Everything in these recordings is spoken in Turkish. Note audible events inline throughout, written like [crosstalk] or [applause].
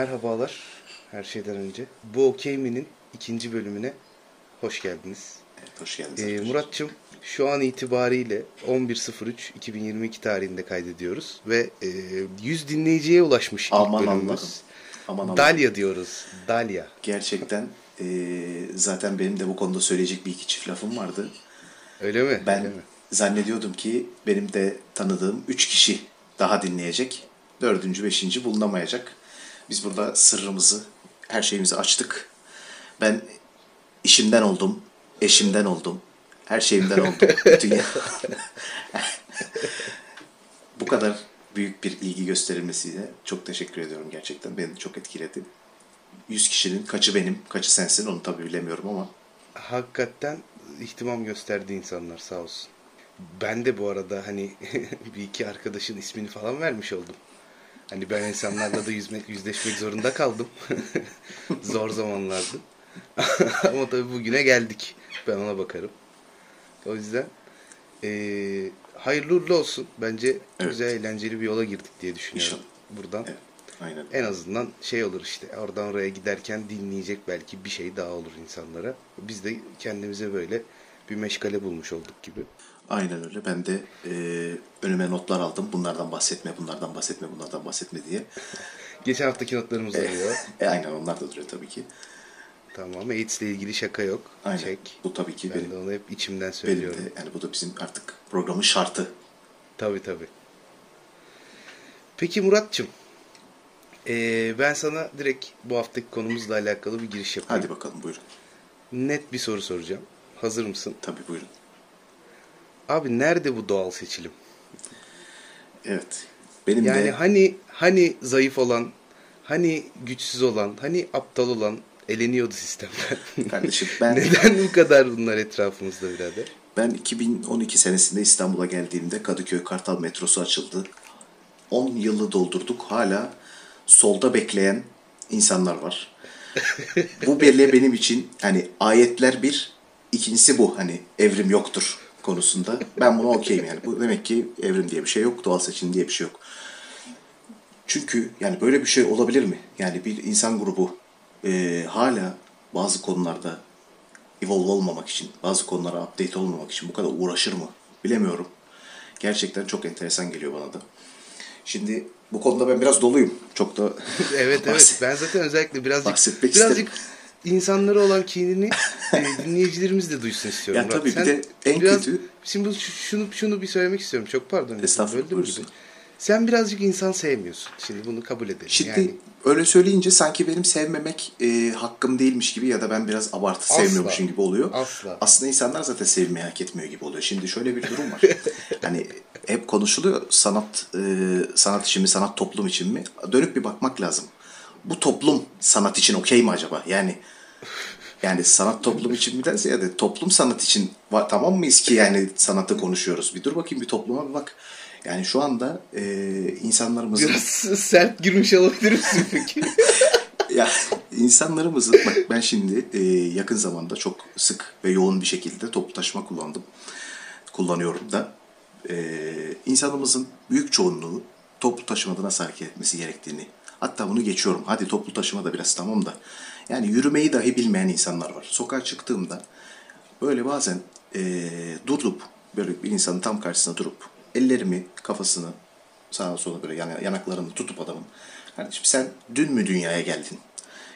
merhabalar her şeyden önce. Bu Okey Mi'nin ikinci bölümüne hoş geldiniz. Evet, hoş geldiniz. Ee. Muratçım şu an itibariyle 11.03.2022 tarihinde kaydediyoruz ve e, 100 dinleyiciye ulaşmış ilk Aman bölümümüz. Allah'ım. Aman Allah'ım. Dalya diyoruz. Dalya. Gerçekten eee, zaten benim de bu konuda söyleyecek bir iki çift lafım vardı. Öyle mi? Ben Öyle mi? zannediyordum ki benim de tanıdığım üç kişi daha dinleyecek. Dördüncü, beşinci bulunamayacak. Biz burada sırrımızı, her şeyimizi açtık. Ben işimden oldum, eşimden oldum, her şeyimden oldum. [laughs] Dünya... [laughs] Bu kadar büyük bir ilgi gösterilmesiyle çok teşekkür ediyorum gerçekten. Beni çok etkiledi. 100 kişinin kaçı benim, kaçı sensin onu tabii bilemiyorum ama Hakikaten ihtimam gösterdi insanlar sağ olsun. Ben de bu arada hani [laughs] bir iki arkadaşın ismini falan vermiş oldum. Hani ben insanlarla da yüzmek, yüzleşmek zorunda kaldım. [laughs] Zor zamanlardı. [laughs] Ama tabii bugüne geldik. Ben ona bakarım. O yüzden eee hayırlı uğurlu olsun. Bence Evet. güzel eğlenceli bir yola girdik diye düşünüyorum. Buradan. evet, aynen. En azından şey olur işte oradan oraya giderken dinleyecek belki bir şey daha olur insanlara. Biz de kendimize böyle bir meşgale bulmuş olduk gibi. Aynen öyle. Ben de e, önüme notlar aldım. Bunlardan bahsetme, bunlardan bahsetme, bunlardan bahsetme diye. Geçen haftaki notlarımız oluyor. [laughs] E, aynen onlar da duruyor tabii ki. tamam. AIDS ile ilgili şaka yok. Aynen. Çek. Bu tabii ki Ben benim, de onu hep içimden benim söylüyorum. de yani bu da bizim artık programın şartı. Tabii tabii. Peki Muratçım. eee, ben sana direkt bu haftaki konumuzla alakalı bir giriş yapayım. Hadi bakalım buyurun. Net bir soru soracağım. Hazır mısın? Tabii buyurun. Abi nerede bu doğal seçilim? Evet. Benim Yani de hani hani zayıf olan, hani güçsüz olan, hani aptal olan eleniyordu sistemden. Kardeşim ben- [laughs] Neden bu kadar bunlar etrafımızda birader? ben 2012 senesinde İstanbul'a geldiğimde Kadıköy Kartal metrosu açıldı. 10 yılı doldurduk. Hala solda bekleyen insanlar var. bu belli benim için hani ayetler bir, ikincisi bu hani evrim yoktur konusunda. Ben buna okeyim yani. Bu demek ki evrim diye bir şey yok, doğal seçim diye bir şey yok. Çünkü yani böyle bir şey olabilir mi? Yani bir insan grubu e, hala bazı konularda evolve olmamak için, bazı konulara update olmamak için bu kadar uğraşır mı? Bilemiyorum. Gerçekten çok enteresan geliyor bana da. Şimdi bu konuda ben biraz doluyum. Çok da [laughs] Evet evet. Ben zaten özellikle birazcık birazcık insanlara olan kinini e, [laughs] dinleyicilerimiz de duysun istiyorum. Ya Murat. tabii bir Sen de en biraz- kötü- Şimdi şunu şunu bir söylemek istiyorum. Çok pardon. Estağfurullah, böldüm gibi. Sen birazcık insan sevmiyorsun. Şimdi bunu kabul edelim. Şimdi yani, öyle söyleyince sanki benim sevmemek e, hakkım değilmiş gibi ya da ben biraz abartı Asla. sevmiyormuşum gibi oluyor. Asla. Aslında insanlar zaten sevmeyi hak etmiyor gibi oluyor. Şimdi şöyle bir durum var. [laughs] hani hep konuşuluyor sanat e, sanat için mi sanat toplum için mi? Dönüp bir bakmak lazım. Bu toplum sanat için okey mi acaba? Yani yani sanat toplum için mi derse ya da toplum sanat için tamam mıyız ki yani sanatı konuşuyoruz? Bir dur bakayım bir topluma bir bak. Yani şu anda e, insanlarımızın biraz sert girmiş olabilir misin peki? [laughs] ya insanlarımızın bak ben şimdi e, yakın zamanda çok sık ve yoğun bir şekilde toplu taşıma kullandım. Kullanıyorum da. E, insanımızın büyük çoğunluğu toplu taşımada nasıl hareket etmesi gerektiğini hatta bunu geçiyorum. Hadi toplu taşıma da biraz tamam da. Yani yürümeyi dahi bilmeyen insanlar var. Sokağa çıktığımda böyle bazen e, durup böyle bir insanın tam karşısına durup ellerimi kafasını sağa sola böyle yana- yanaklarını tutup adamın kardeşim sen dün mü dünyaya geldin?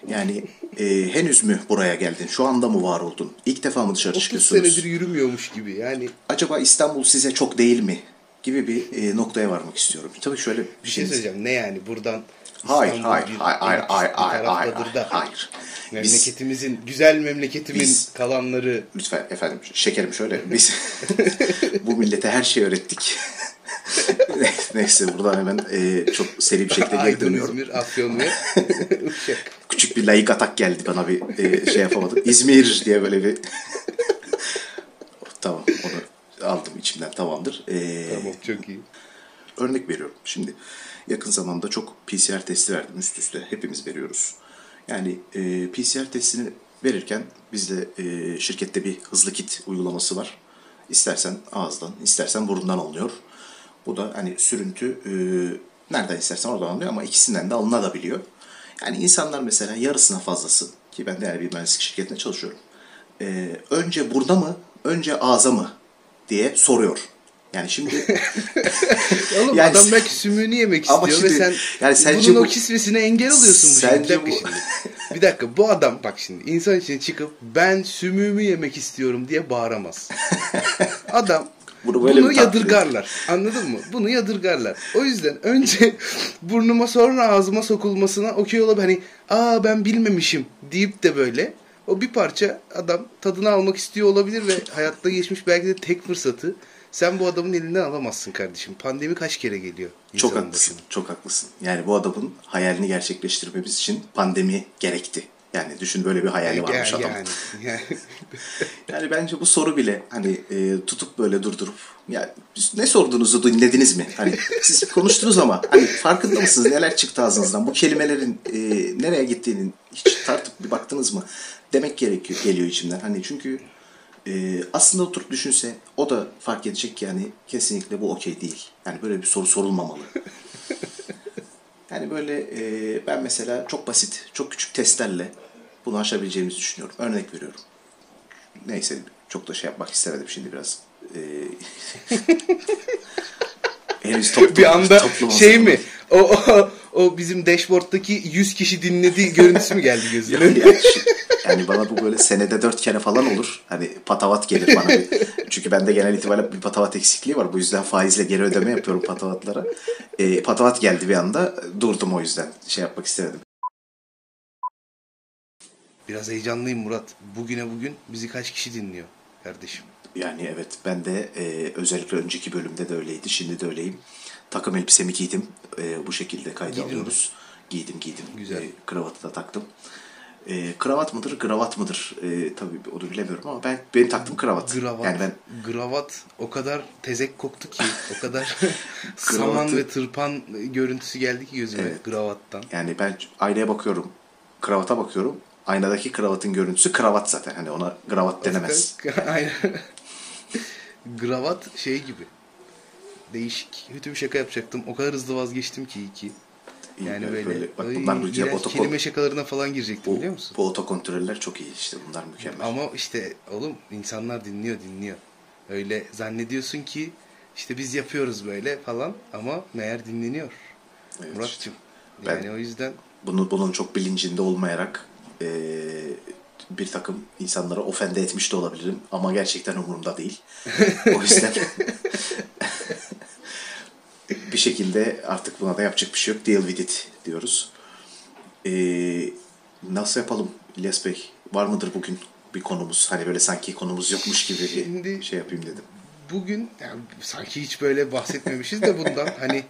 Yani e, henüz mü buraya geldin? Şu anda mı var oldun? İlk defa mı dışarı 30 çıkıyorsunuz? senedir yürümüyormuş gibi. Yani Acaba İstanbul size çok değil mi? Gibi bir e, noktaya varmak istiyorum. Tabii şöyle bir şey şey. söyleyeceğim. Ne yani buradan Hayır, İstanbul hayır, bir hayır, hayır, hayır, hayır, hayır, hayır, hayır. Biz, memleketimizin güzel memleketimin Biz- kalanları lütfen efendim, şekerim şöyle, [laughs] biz [laughs] bu millete her şeyi öğrettik. [laughs] Neyse buradan hemen e, çok seri bir şekilde dönüyorum. İzmir, Afyon ve. Küçük bir layık atak geldi bana bir e, şey yapamadım. İzmir diye böyle bir... aldım içimden tamamdır. E, Tamam çok iyi. Örnek veriyorum. Şimdi yakın zamanda çok PCR testi verdim üst üste. Hepimiz veriyoruz. Yani e, PCR testini verirken bizde e, şirkette bir hızlı kit uygulaması var. İstersen ağızdan, istersen burundan alınıyor. Bu da hani sürüntü e, nereden istersen oradan alınıyor ama ikisinden de alınabiliyor. Yani insanlar mesela yarısına fazlası ki ben de yani bir mühendislik şirketinde çalışıyorum. Ee, önce burada mı, önce ağza mı diye soruyor. Yani şimdi [laughs] Oğlum Yani adam belki sümüğünü yemek Ama istiyor ve şimdi- sen yani sence bunun bu- o kisvesine engel oluyorsun bu şimdi. Bir Sence dakika bu- şimdi. Bir dakika bu adam bak şimdi insan içine çıkıp ben sümüğümü yemek istiyorum diye bağıramaz. [laughs] Adam Bunu böyle bunu yadırgarlar. Anladın mı? Bunu yadırgarlar. O yüzden önce [laughs] burnuma sonra ağzıma sokulmasına okey olabilir. Hani aa ben bilmemişim deyip de böyle o bir parça adam tadını almak istiyor olabilir ve hayatta geçmiş belki de tek fırsatı sen bu adamın elinden alamazsın kardeşim. Pandemi kaç kere geliyor? çok haklısın. başına? Çok haklısın. Yani bu adamın hayalini gerçekleştirmemiz için pandemi gerekti. Yani düşün böyle bir hayali varmış adamın. yani, yani. [laughs] Yani bence bu soru bile hani e, tutup böyle durdurup ya ne sorduğunuzu dinlediniz mi? Hani siz konuştunuz ama hani farkında mısınız neler çıktı ağzınızdan? Bu kelimelerin e, nereye gittiğini hiç tartıp bir baktınız mı? Demek gerekiyor geliyor içimden. Hani çünkü e, aslında oturup düşünse o da fark edecek ki yani kesinlikle bu okey değil. Yani böyle bir soru sorulmamalı. Yani böyle e, ben mesela çok basit, çok küçük testlerle bunu aşabileceğimizi düşünüyorum. Örnek veriyorum. Neyse çok da şey yapmak istemedim şimdi biraz. E, [laughs] henüz toplum, bir anda şey mi? O, o, o bizim dashboard'daki 100 kişi dinlediği görüntüsü mü geldi [laughs] gözüne? Yani, şu- yani bana bu böyle senede dört kere falan olur. Hani patavat gelir bana. Bir. Çünkü bende genel itibariyle bir patavat eksikliği var. Bu yüzden faizle geri ödeme yapıyorum patavatlara. E, patavat geldi bir anda. Durdum o yüzden. Şey yapmak istemedim. Biraz heyecanlıyım Murat. Bugüne bugün bizi kaç kişi dinliyor kardeşim? Yani evet ben de e, özellikle önceki bölümde de öyleydi. Şimdi de öyleyim. Takım elbisemi giydim. E, bu şekilde kayda Giydin mi? alıyoruz. Giydim giydim. Güzel. E, kravatı da taktım. E, kravat mıdır, kravat mıdır? E, tabii onu bilemiyorum ama ben benim taktım kravat. Gravat. Yani ben Gravat o kadar tezek koktu ki, o kadar [laughs] saman ve tırpan görüntüsü geldi ki gözüme Evet. gravattan. yani ben aynaya bakıyorum. Kravata bakıyorum. Aynadaki kravatın görüntüsü kravat zaten. Hani ona kravat denemez. [laughs] Aynen. Gravat şey gibi. Değişik. Kötü bir şaka yapacaktım. O kadar hızlı vazgeçtim ki iyi ki. Yani böyle, böyle- bak bunlar bu iğrenç otokon- kelime şakalarına falan girecektim Bu, biliyor musun? bu otokontroller çok iyi işte. Bunlar mükemmel. Ama işte oğlum insanlar dinliyor dinliyor. Öyle zannediyorsun ki işte biz yapıyoruz böyle falan ama meğer dinleniyor. Evet Muratçım. Ben- Yani o yüzden bunu bunun çok bilincinde olmayarak eee, bir takım insanlara ofende etmiş de olabilirim ama gerçekten umurumda değil. o yüzden [laughs] [laughs] bir şekilde artık buna da yapacak bir şey yok. Deal with it diyoruz. Eee, nasıl yapalım İlyas Bey? Var mıdır bugün bir konumuz? Hani böyle sanki konumuz yokmuş gibi bir Şimdi- şey yapayım dedim. bugün yani sanki hiç böyle bahsetmemişiz de bundan [laughs] hani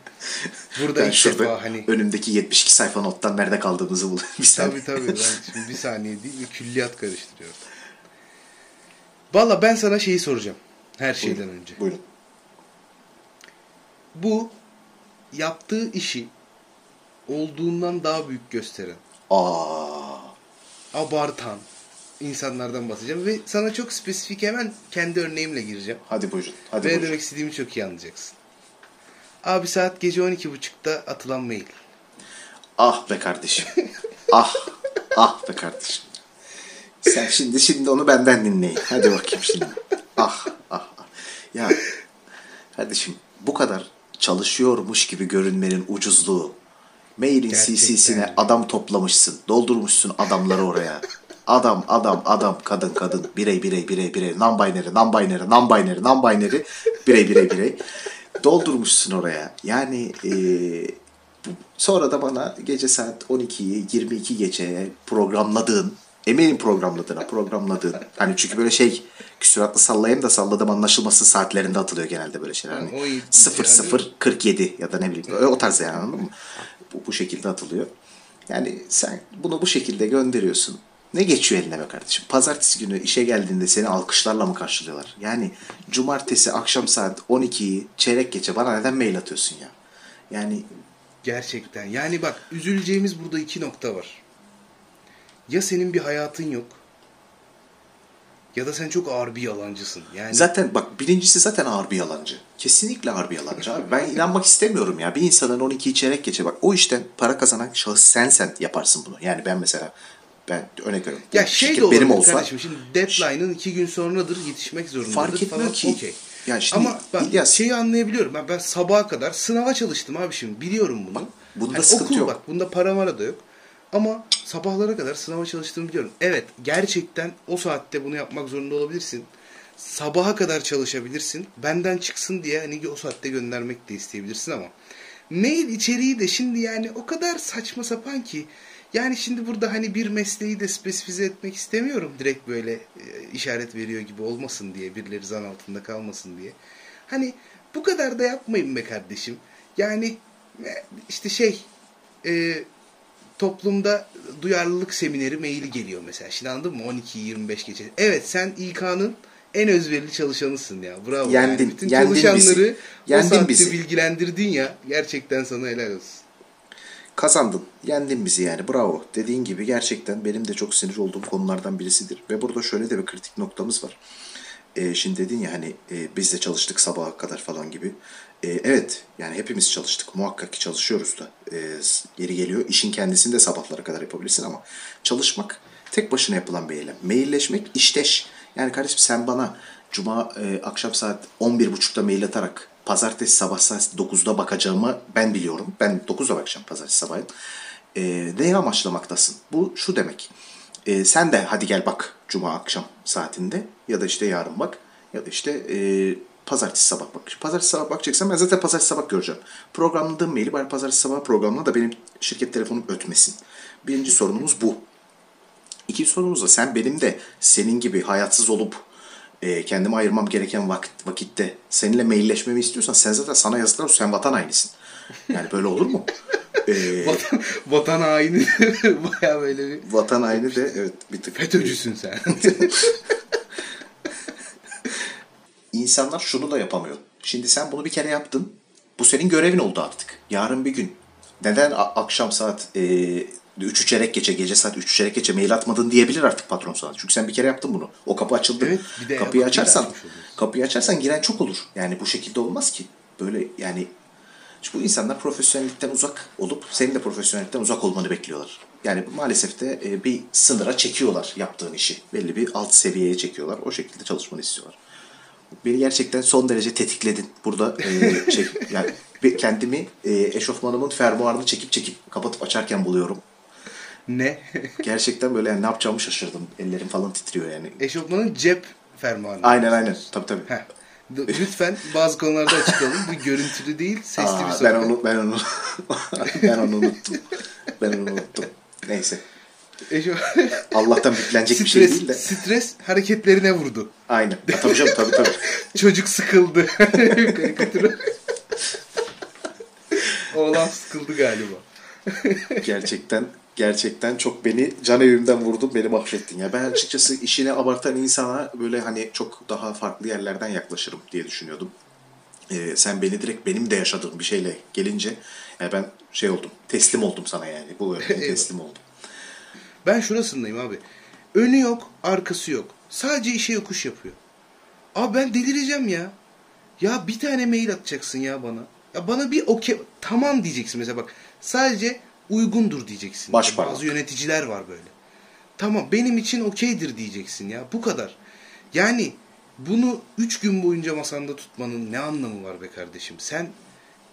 burada Ben ilk defa hani önümdeki 72 sayfa nottan nerede kaldığımızı bulayım. [laughs] Bir saniye. tabii tabii ben şimdi bir saniye değil külliyat karıştırıyorum. Valla ben sana şeyi soracağım her şeyden önce. Buyurun. Bu yaptığı işi olduğundan daha büyük gösteren, Aa, abartan insanlardan bahsedeceğim ve sana çok spesifik hemen kendi örneğimle gireceğim. hadi buyurun. Hadi Ve ne buyurun. demek istediğimi çok iyi anlayacaksın. Abi saat gece 12.30'da atılan mail. Ah be kardeşim. [laughs] ah. Ah be kardeşim. Sen şimdi şimdi onu benden dinleyin. Hadi bakayım şimdi. Ah ah ah. Ya kardeşim bu kadar çalışıyormuş gibi görünmenin ucuzluğu. Mailin CC'sine adam toplamışsın. Doldurmuşsun adamları oraya. Adam adam adam kadın kadın birey birey birey birey non binary non binary non binary non binary birey birey birey doldurmuşsun oraya. Yani bu- sonra da bana gece saat 12'yi 22 geçeye programladığın eminim programladığına programladığın hani çünkü böyle şey küsuratlı sallayayım da salladım anlaşılması saatlerinde atılıyor genelde böyle şeyler. Ha, Hani o iyi. 0 0 47 ya da ne bileyim o tarz yani anladın mı? Bu, bu şekilde atılıyor. Yani sen bunu bu şekilde gönderiyorsun. Ne geçiyor eline be kardeşim? Pazartesi günü işe geldiğinde seni alkışlarla mı karşılıyorlar? Yani cumartesi akşam saat 12'yi çeyrek geçe bana neden mail atıyorsun ya? Yani Gerçekten. Yani bak üzüleceğimiz burada iki nokta var. Ya senin bir hayatın yok. ya da sen çok ağır bir yalancısın. Yani Zaten bak birincisi zaten ağır bir yalancı. Kesinlikle ağır bir yalancı abi. Ben inanmak istemiyorum ya. Bir insanın 12 çeyrek geçe bak o işten para kazanan şahıs sensen yaparsın bunu. Yani ben mesela ben örnek veriyorum. ya şey de olabilir benim olsa kardeşim. Şimdi deadline'ın iki gün sonradır yetişmek zorundadır Fark etmiyor falan. ki. Okey. Ya şimdi Ama ben İlyas- şeyi anlayabiliyorum. Ben, ben sabaha kadar sınava çalıştım abi şimdi. Biliyorum bunu. bunda Hani sıkıntı okul yok. bak. Bunda para mara da yok. Ama sabahlara kadar sınava çalıştığımı biliyorum. Evet gerçekten o saatte bunu yapmak zorunda olabilirsin. Sabaha kadar çalışabilirsin. Benden çıksın diye hani o saatte göndermek de isteyebilirsin ama mail içeriği de şimdi yani o kadar saçma sapan ki yani şimdi burada hani bir mesleği de spesifize etmek istemiyorum direkt böyle e, işaret veriyor gibi olmasın diye birileri zan altında kalmasın diye. Hani bu kadar da yapmayın be kardeşim. Yani e, işte şey e, toplumda duyarlılık semineri maili geliyor mesela. Şimdi anladın mı? 12-25 geçe. Evet sen İK'nın en özverili çalışanısın ya. Bravo. Yendin, Yani bütün yendin bizi. çalışanları o Yendin saatte bizi. bilgilendirdin ya. Gerçekten sana helal olsun. kazandın. Yendin bizi yani bravo. Dediğin gibi gerçekten benim de çok sinir olduğum konulardan birisidir. Ve burada şöyle de bir kritik noktamız var. Ee, şimdi dedin ya hani e, biz de çalıştık sabaha kadar falan gibi. Ee, evet yani hepimiz çalıştık. Muhakkak ki çalışıyoruz da. S- geri geliyor. İşin kendisini de sabahlara kadar yapabilirsin ama çalışmak tek başına yapılan bir eylem. Mailleşmek işteş. Yani kardeşim sen bana cuma e, akşam saat 11.30'da mail atarak pazartesi sabah saat 9'da bakacağımı ben biliyorum. Ben 9'da bakacağım pazartesi sabahı. E, neyi amaçlamaktasın? Bu şu demek. E, sen de hadi gel bak cuma akşam saatinde ya da işte yarın bak ya da işte e, pazartesi sabah bak. Pazartesi sabah bakacaksan ben zaten pazartesi sabah göreceğim. Programladığım maili bari pazartesi sabah programla da benim şirket telefonum ötmesin. Birinci sorunumuz bu. İkinci sorumuz da sen benim de senin gibi hayatsız olup e, kendime ayırmam gereken vakit, vakitte seninle mailleşmemi istiyorsan sen zaten sana yazıklar sen vatan hainisin. Yani böyle olur mu? E, Vatan, vatan haini [laughs] baya böyle bir vatan haini de evet bir tık. FETÖ'cüsün sen. [laughs] İnsanlar şunu da yapamıyor. Şimdi sen bunu bir kere yaptın. Bu senin görevin oldu artık. Yarın bir gün. Neden akşam saat e, 3 çeyrek geçe, gece saat 3 çeyrek geçe mail atmadın diyebilir artık patron sana. Çünkü sen bir kere yaptın bunu. O kapı açıldı. Evet, bir de kapıyı açarsan, kapıyı açarsan giren çok olur. Yani bu şekilde olmaz ki. Böyle yani Çünkü bu insanlar profesyonellikten uzak olup senin de profesyonellikten uzak olmanı bekliyorlar. Yani maalesef de e, bir sınıra çekiyorlar yaptığın işi. Belli bir alt seviyeye çekiyorlar. O şekilde çalışmanı istiyorlar. Beni gerçekten son derece tetikledin. Burada e, şey [laughs] yani kendimi e, eşofmanımın fermuarını çekip çekip kapatıp açarken buluyorum. ne? [laughs] Gerçekten böyle yani ne yapacağımı şaşırdım. Ellerim falan titriyor yani. Eşofmanın cep fermuarı. Aynen aynen. Tabii tabii. Heh. Lütfen bazı konularda açıklayalım. Bu görüntülü değil, sesli bir Aa, sohbet. ben onu ben onu [laughs] ben onu unuttum. Ben onu unuttum. Neyse. Eşof- Allah'tan büklenecek bir şey değil de. stres hareketlerine vurdu. Aynen. Ha, tabii canım tabii tabii. [laughs] Çocuk sıkıldı. [laughs] Karikatürü. Oğlan sıkıldı galiba. Gerçekten gerçekten çok beni can evimden vurdun, beni mahvettin. Ya ben açıkçası işine abartan insana böyle hani çok daha farklı yerlerden yaklaşırım diye düşünüyordum. Ee, sen beni direkt benim de yaşadığım bir şeyle gelince ya ben şey oldum. Teslim oldum sana yani. Bu teslim oldum. Ben şurasındayım abi. Önü yok, arkası yok. Sadece işe yokuş yapıyor. Abi ben delireceğim ya. Ya bir tane mail atacaksın ya bana. Ya bana bir okey tamam diyeceksin mesela bak. Sadece uygundur diyeceksin. Baş parmak. Bazı yöneticiler var böyle. Tamam benim için okeydir diyeceksin ya. Bu kadar. Yani bunu 3 gün boyunca masanda tutmanın ne anlamı var be kardeşim? Sen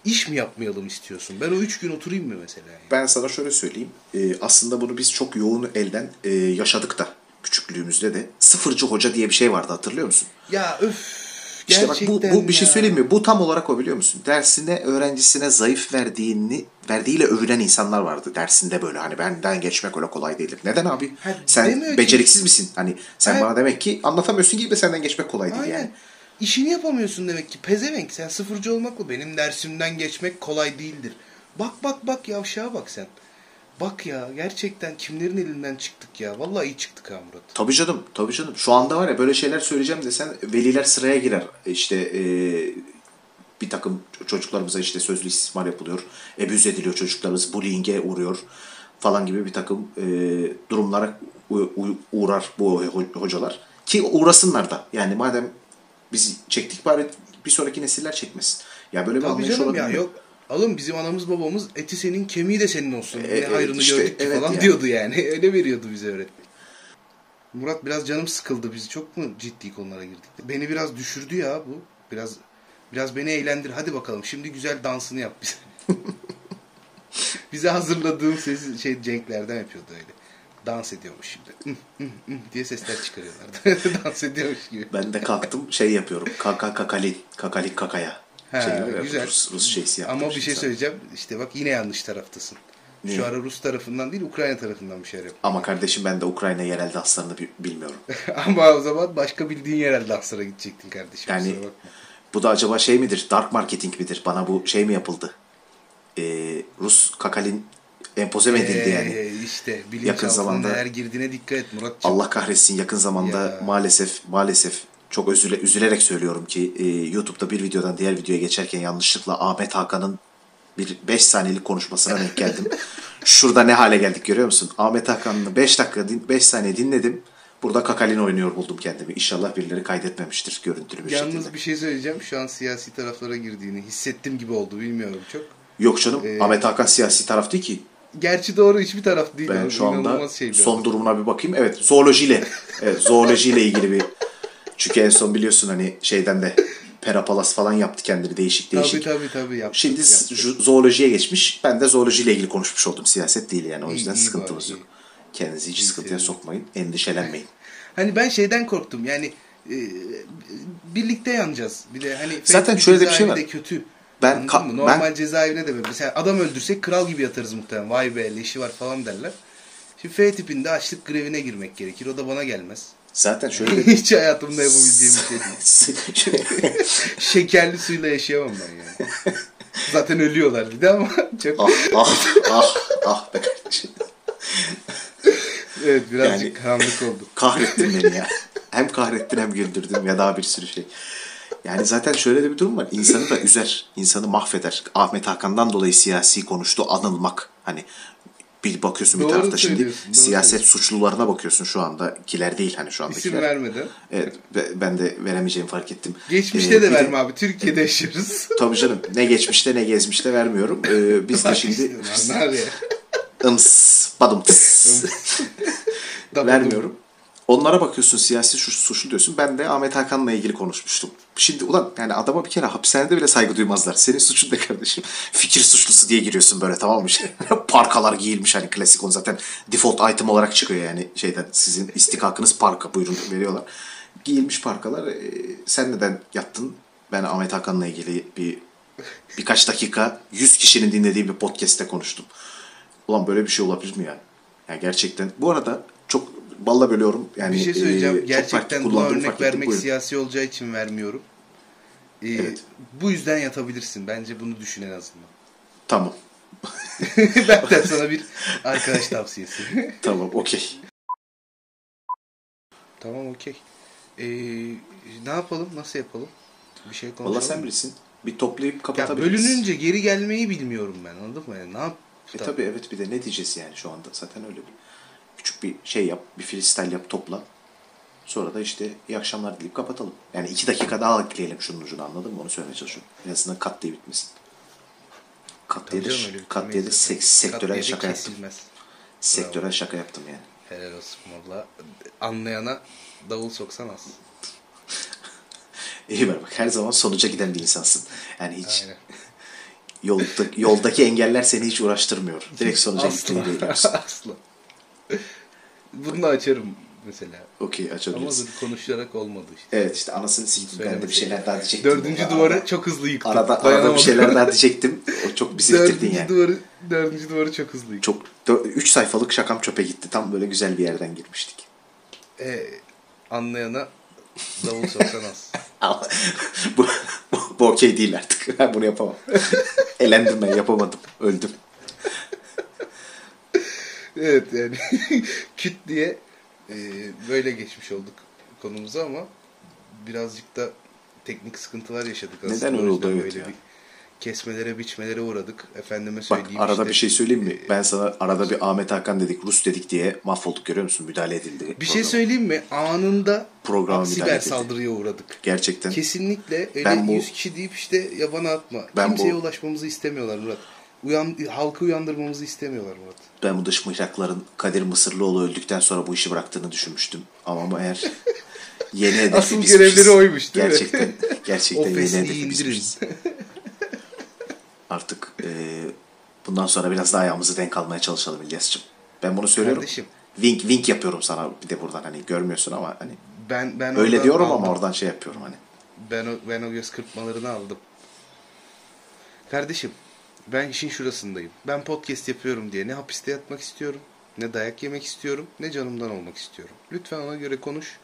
iş mi yapmayalım istiyorsun? Ben o 3 gün oturayım mı mesela? yani? Ben sana şöyle söyleyeyim. Ee, aslında bunu biz çok yoğun elden e, yaşadık da küçüklüğümüzde de. Sıfırcı hoca diye bir şey vardı hatırlıyor musun? Ya öf. İşte bak bu, bu bir şey söyleyeyim mi? Bu tam olarak o biliyor musun? Dersine öğrencisine zayıf verdiğini verdiğiyle övülen insanlar vardı dersinde böyle hani benden geçmek öyle kolay değildir. Neden abi? Ha, sen demiyor ki- beceriksiz misin? Hani sen Ha. bana demek ki anlatamıyorsun gibi senden geçmek kolay değil Aynen. yani. İşini yapamıyorsun demek ki. Pezevenk sen sıfırcı olmakla benim dersimden geçmek kolay değildir. Bak bak bak yavşağa bak sen. Bak ya gerçekten kimlerin elinden çıktık ya. Vallahi iyi çıktık ha Murat. Tabii canım, tabii canım. Şu anda var ya böyle şeyler söyleyeceğim desen veliler sıraya girer. İşte e, bir takım çocuklarımıza işte sözlü istismar yapılıyor. Ebüz ediliyor çocuklarımız, bullying'e uğruyor falan gibi bir takım e, durumlara uğrar bu ho- hocalar. Ki uğrasınlar da. Yani madem biz çektik bari bir sonraki nesiller çekmesin. Ya böyle bir Tabii anlayış canım olabilir ya mi? yok. Alın bizim anamız babamız eti senin kemiği de senin olsun. E, ne evet, hayrını işte, gördük ki evet falan yani. diyordu yani. [laughs] Öyle veriyordu bize öğretmen. Murat biraz canım sıkıldı. Biz çok mu ciddi konulara girdik? Beni biraz düşürdü ya bu. Biraz biraz beni eğlendir. Hadi bakalım şimdi güzel dansını yap bize. [laughs] bize hazırladığım sesi şey Cenklerden yapıyordu öyle. Dans ediyormuş şimdi. Diye sesler çıkarıyorlardı. [laughs] Dans ediyormuş gibi. Ben de kalktım şey yapıyorum. Kaka kakalin. Kakalin kakaya. Ha, şey var ya, güzel. Rus, Rus şeysi yaptım. Ama bir şey sana. söyleyeceğim. İşte bak yine yanlış taraftasın. Niye? Şu ara Rus tarafından değil Ukrayna tarafından bir şeyler yap. Ama kardeşim ben de Ukrayna yerel danslarını bi- bilmiyorum. [laughs] Ama o zaman başka bildiğin yerel danslara gidecektin kardeşim. Yani bu da acaba şey midir? Dark marketing midir? Bana bu şey mi yapıldı? Ee, Rus kakalin empoze mi edildi yani? Ee, işte Yakın bilinçaltına zamanda- neler girdiğine dikkat et Muratcığım. Allah kahretsin yakın zamanda Ya. maalesef maalesef çok üzüle, üzülerek söylüyorum ki e, YouTube'da bir videodan diğer videoya geçerken yanlışlıkla Ahmet Hakan'ın bir 5 saniyelik konuşmasına denk geldim. [laughs] Şurada ne hale geldik görüyor musun? Ahmet Hakan'ı 5 dakika 5 saniye dinledim. Burada Kakalin oynuyor buldum kendimi. İnşallah birileri kaydetmemiştir görüntülü bir Yalnız şekilde. bir şey söyleyeceğim. Şu an siyasi taraflara girdiğini hissettim gibi oldu. Bilmiyorum çok. Yok canım Ee, Ahmet Hakan siyasi taraf değil ki. Gerçi doğru hiçbir taraf değil. Ben O şu anda şey son durumuna bir bakayım. Evet zoolojiyle. Evet zoolojiyle ilgili bir. Çünkü en son biliyorsun hani şeyden de Perapalas falan yaptı kendini değişik değişik. Tabii tabii tabii. Yaptık, Şimdi yaptık. zo- zoolojiye geçmiş. Ben de zoolojiyle ilgili konuşmuş oldum. Siyaset değil yani. O İyi, yüzden iyi sıkıntımız bari, yok. iyi. Kendinizi hiç İyi sıkıntıya sokmayın. Endişelenmeyin. [laughs] Hani ben şeyden korktum yani e, birlikte yanacağız. Bir de hani Zaten şöyle bir şey var. de kötü. Ben ka- mı? Normal ben- cezaevine de böyle. Mesela adam öldürsek kral gibi yatarız muhtemelen. Vay be leşi var falan derler. Şimdi F tipinde açlık grevine girmek gerekir. O da bana gelmez. Zaten şöyle [laughs] Hiç hayatımda yapabileceğim bir şey değil. [laughs] Şekerli suyla yaşayamam ben yani. Zaten ölüyorlar bir de ama [laughs] çok ah ah ah ah be kardeşim. evet birazcık Yani- karanlık oldu. Kahrettin beni ya. Hem kahrettin hem güldürdün ya daha bir sürü şey. Yani zaten şöyle de bir durum var. İnsanı da üzer, insanı mahveder. Ahmet Hakan'dan dolayı siyasi konuştu, anılmak. Hani bir bakıyorsun bir tarafta şimdi siyaset suçlularına bakıyorsun şu anda. Kiler değil hani şu andakiler. İsim vermeden. Evet ve- ben de veremeyeceğimi fark ettim. Geçmişte Ee, de verme abi. Türkiye'de yaşıyoruz. [laughs] Tabii canım ne geçmişte ne gezmişte vermiyorum. Ee, biz de şimdi ıms, badım [laughs] tıs. vermiyorum. Onlara bakıyorsun siyasi suç, suçlu diyorsun. Ben de Ahmet Hakan'la ilgili konuşmuştum. Şimdi ulan yani adama bir kere hapishanede bile saygı duymazlar. Senin suçun ne kardeşim? Fikir suçlusu diye giriyorsun böyle tamam mı? [laughs] Parkalar giyilmiş hani klasik onu zaten default item olarak çıkıyor yani şeyden sizin istikakınız parka buyurun veriyorlar. Giyilmiş parkalar. Ee, sen neden yattın? Ben Ahmet Hakan'la ilgili bir birkaç dakika 100 kişinin dinlediği bir podcast'te konuştum. Ulan böyle bir şey olabilir mi ya? Yani gerçekten. Bu arada balla bölüyorum. Yani Bir şey söyleyeceğim. e, Gerçekten buna örnek vermek Buyurun. siyasi olacağı için vermiyorum. Ee, Evet. Bu yüzden yatabilirsin. Bence bunu düşün en azından. Tamam. [laughs] Benden sana bir arkadaş tavsiyesi. [laughs] Tamam okey. tamam okey. Ee, ne yapalım? Nasıl yapalım? Bir şey konuşalım. Valla sen bilirsin. Bir toplayıp Ya kapatabiliriz. bölününce geri gelmeyi bilmiyorum ben. Anladın mı? Yani ne yap? E tabi evet bir de ne diyeceğiz yani şu anda zaten öyle bir küçük bir şey yap, bir freestyle yap, topla. Sonra da işte iyi akşamlar dileyip kapatalım. Yani iki dakika daha ekleyelim şunun ucunu anladın mı? Onu söylemeye çalışıyorum. En azından kat diye bitmesin. Kat diye de, kat diye de bitirmeyiz sek- zaten. sektörel şaka yaptım. kesilmez. Sektörel şaka yaptım yani. Helal olsun valla. Anlayana davul soksan az. [laughs] İyi var bak her zaman sonuca giden bir insansın. Yani hiç Aynen. [laughs] yolda, yoldaki engeller seni hiç uğraştırmıyor. Direkt sonuca gittiğini görüyorsun. Asla. [laughs] Bunu da açarım mesela. Okey Ama açabiliriz. dur konuşarak olmadı işte. Evet işte anasını siktim ben de bir şeyler daha diyecektim. Dördüncü Ya, duvarı çok hızlı yıktım. Arada, arada bir şeyler daha diyecektim. O çok bizi bitirdin Dördüncü yani. duvarı, dördüncü duvarı çok hızlı yıktım. Çok üç sayfalık şakam çöpe gitti. Tam böyle güzel bir yerden girmiştik. Ee, anlayana davul soksan az. [laughs] Ama bu, bu, bu okey değil artık. Ben bunu yapamam. [laughs] Elendim ben yapamadım. Öldüm. Evet yani [laughs] küt diye e, böyle geçmiş olduk konumuza ama birazcık da teknik sıkıntılar yaşadık Neden aslında. öyle O oldu? Evet ya. bir kesmelere biçmelere uğradık. Efendime Bak söyleyeyim arada işte, bir şey söyleyeyim mi? Ben sana arada bir Ahmet Hakan dedik, Rus dedik diye mahvolduk görüyor musun? Müdahale edildi. Bir şey programa. söyleyeyim mi? Anında Programa siber saldırıya uğradık. Gerçekten. Kesinlikle öyle Ben bu- 100 kişi deyip işte yabana atma. Ben Kimseye bu- ulaşmamızı istemiyorlar Murat. Uyan, halkı uyandırmamızı istemiyorlar Murat. Ben bu dış mihrakların Kadir Mısırlıoğlu öldükten sonra bu işi bıraktığını düşünmüştüm. Ama eğer [laughs] yeni hedefi Asıl bizmişiz. görevleri oymuş, değil mi? gerçekten, Gerçekten O yeni hedefi bizmişiz. [laughs] Artık e, bundan sonra biraz daha ayağımızı denk almaya çalışalım İlyas'cığım. Ben bunu söylüyorum. Kardeşim. Wink wink yapıyorum sana bir de buradan hani görmüyorsun ama hani Ben ben öyle diyorum aldım. ama oradan şey yapıyorum hani. Ben o, ben o göz kırpmalarını aldım. Kardeşim ben işin şurasındayım. Ben podcast yapıyorum diye ne hapiste yatmak istiyorum, ne dayak yemek istiyorum, ne canımdan olmak istiyorum. Lütfen ona göre konuş.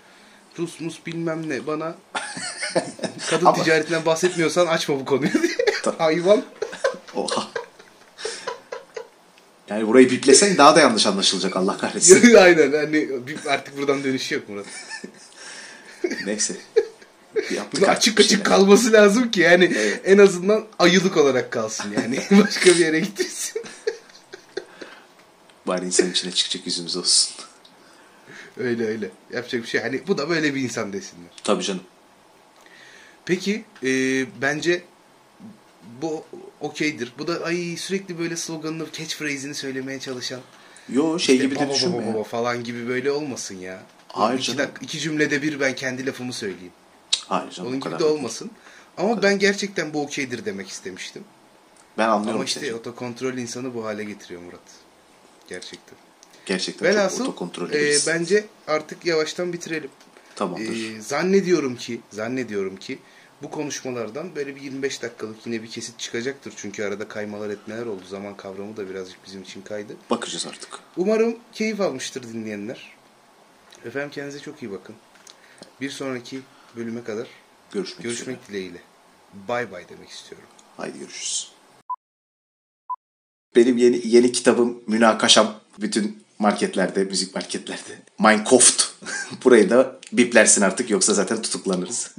Rus mus bilmem ne bana [laughs] kadın Ama- ticaretinden bahsetmiyorsan açma bu konuyu diye. [laughs] Hayvan. Oha. Yani burayı biplesen daha da yanlış anlaşılacak Allah kahretsin. [laughs] Aynen hani artık buradan dönüş yok Murat. Neyse. Yaptık açık açık şeyler. kalması lazım ki yani Evet. en azından ayılık olarak kalsın yani. [laughs] Başka bir yere gitmesin. [laughs] Bari insan içine çıkacak yüzümüz olsun. öyle öyle. Yapacak bir şey. Hani bu da böyle bir insan desinler. Tabii canım. Peki e, bence bu okeydir. Bu da ay sürekli böyle sloganını, catchphrase'ini söylemeye çalışan Yo şey işte gibi de düşünme baba baba falan gibi böyle olmasın ya. Hayır iki, dak- iki cümlede bir ben kendi lafımı söyleyeyim. Hayır canım Onun gibi de olmasın. Ama ben gerçekten bu okeydir demek istemiştim. Ben anlıyorum Ama işte seni. otokontrol insanı bu hale getiriyor Murat. Gerçekten. Gerçekten çok Velhasıl otokontrol e, bence artık yavaştan bitirelim. Tamamdır. E, zannediyorum ki zannediyorum ki bu konuşmalardan böyle bir 25 dakikalık yine bir kesit çıkacaktır. Çünkü arada kaymalar etmeler oldu. Zaman kavramı da birazcık bizim için kaydı. Bakacağız artık. Umarım keyif almıştır dinleyenler. Efendim kendinize çok iyi bakın. Bir sonraki bölüme kadar Görüşmek, üzere. görüşmek dileğiyle. Bay bay demek istiyorum. Haydi görüşürüz. Benim yeni yeni kitabım Münakaşam bütün marketlerde, müzik marketlerde. Minecraft. [laughs] Burayı da biplersin artık yoksa zaten tutuklanırız.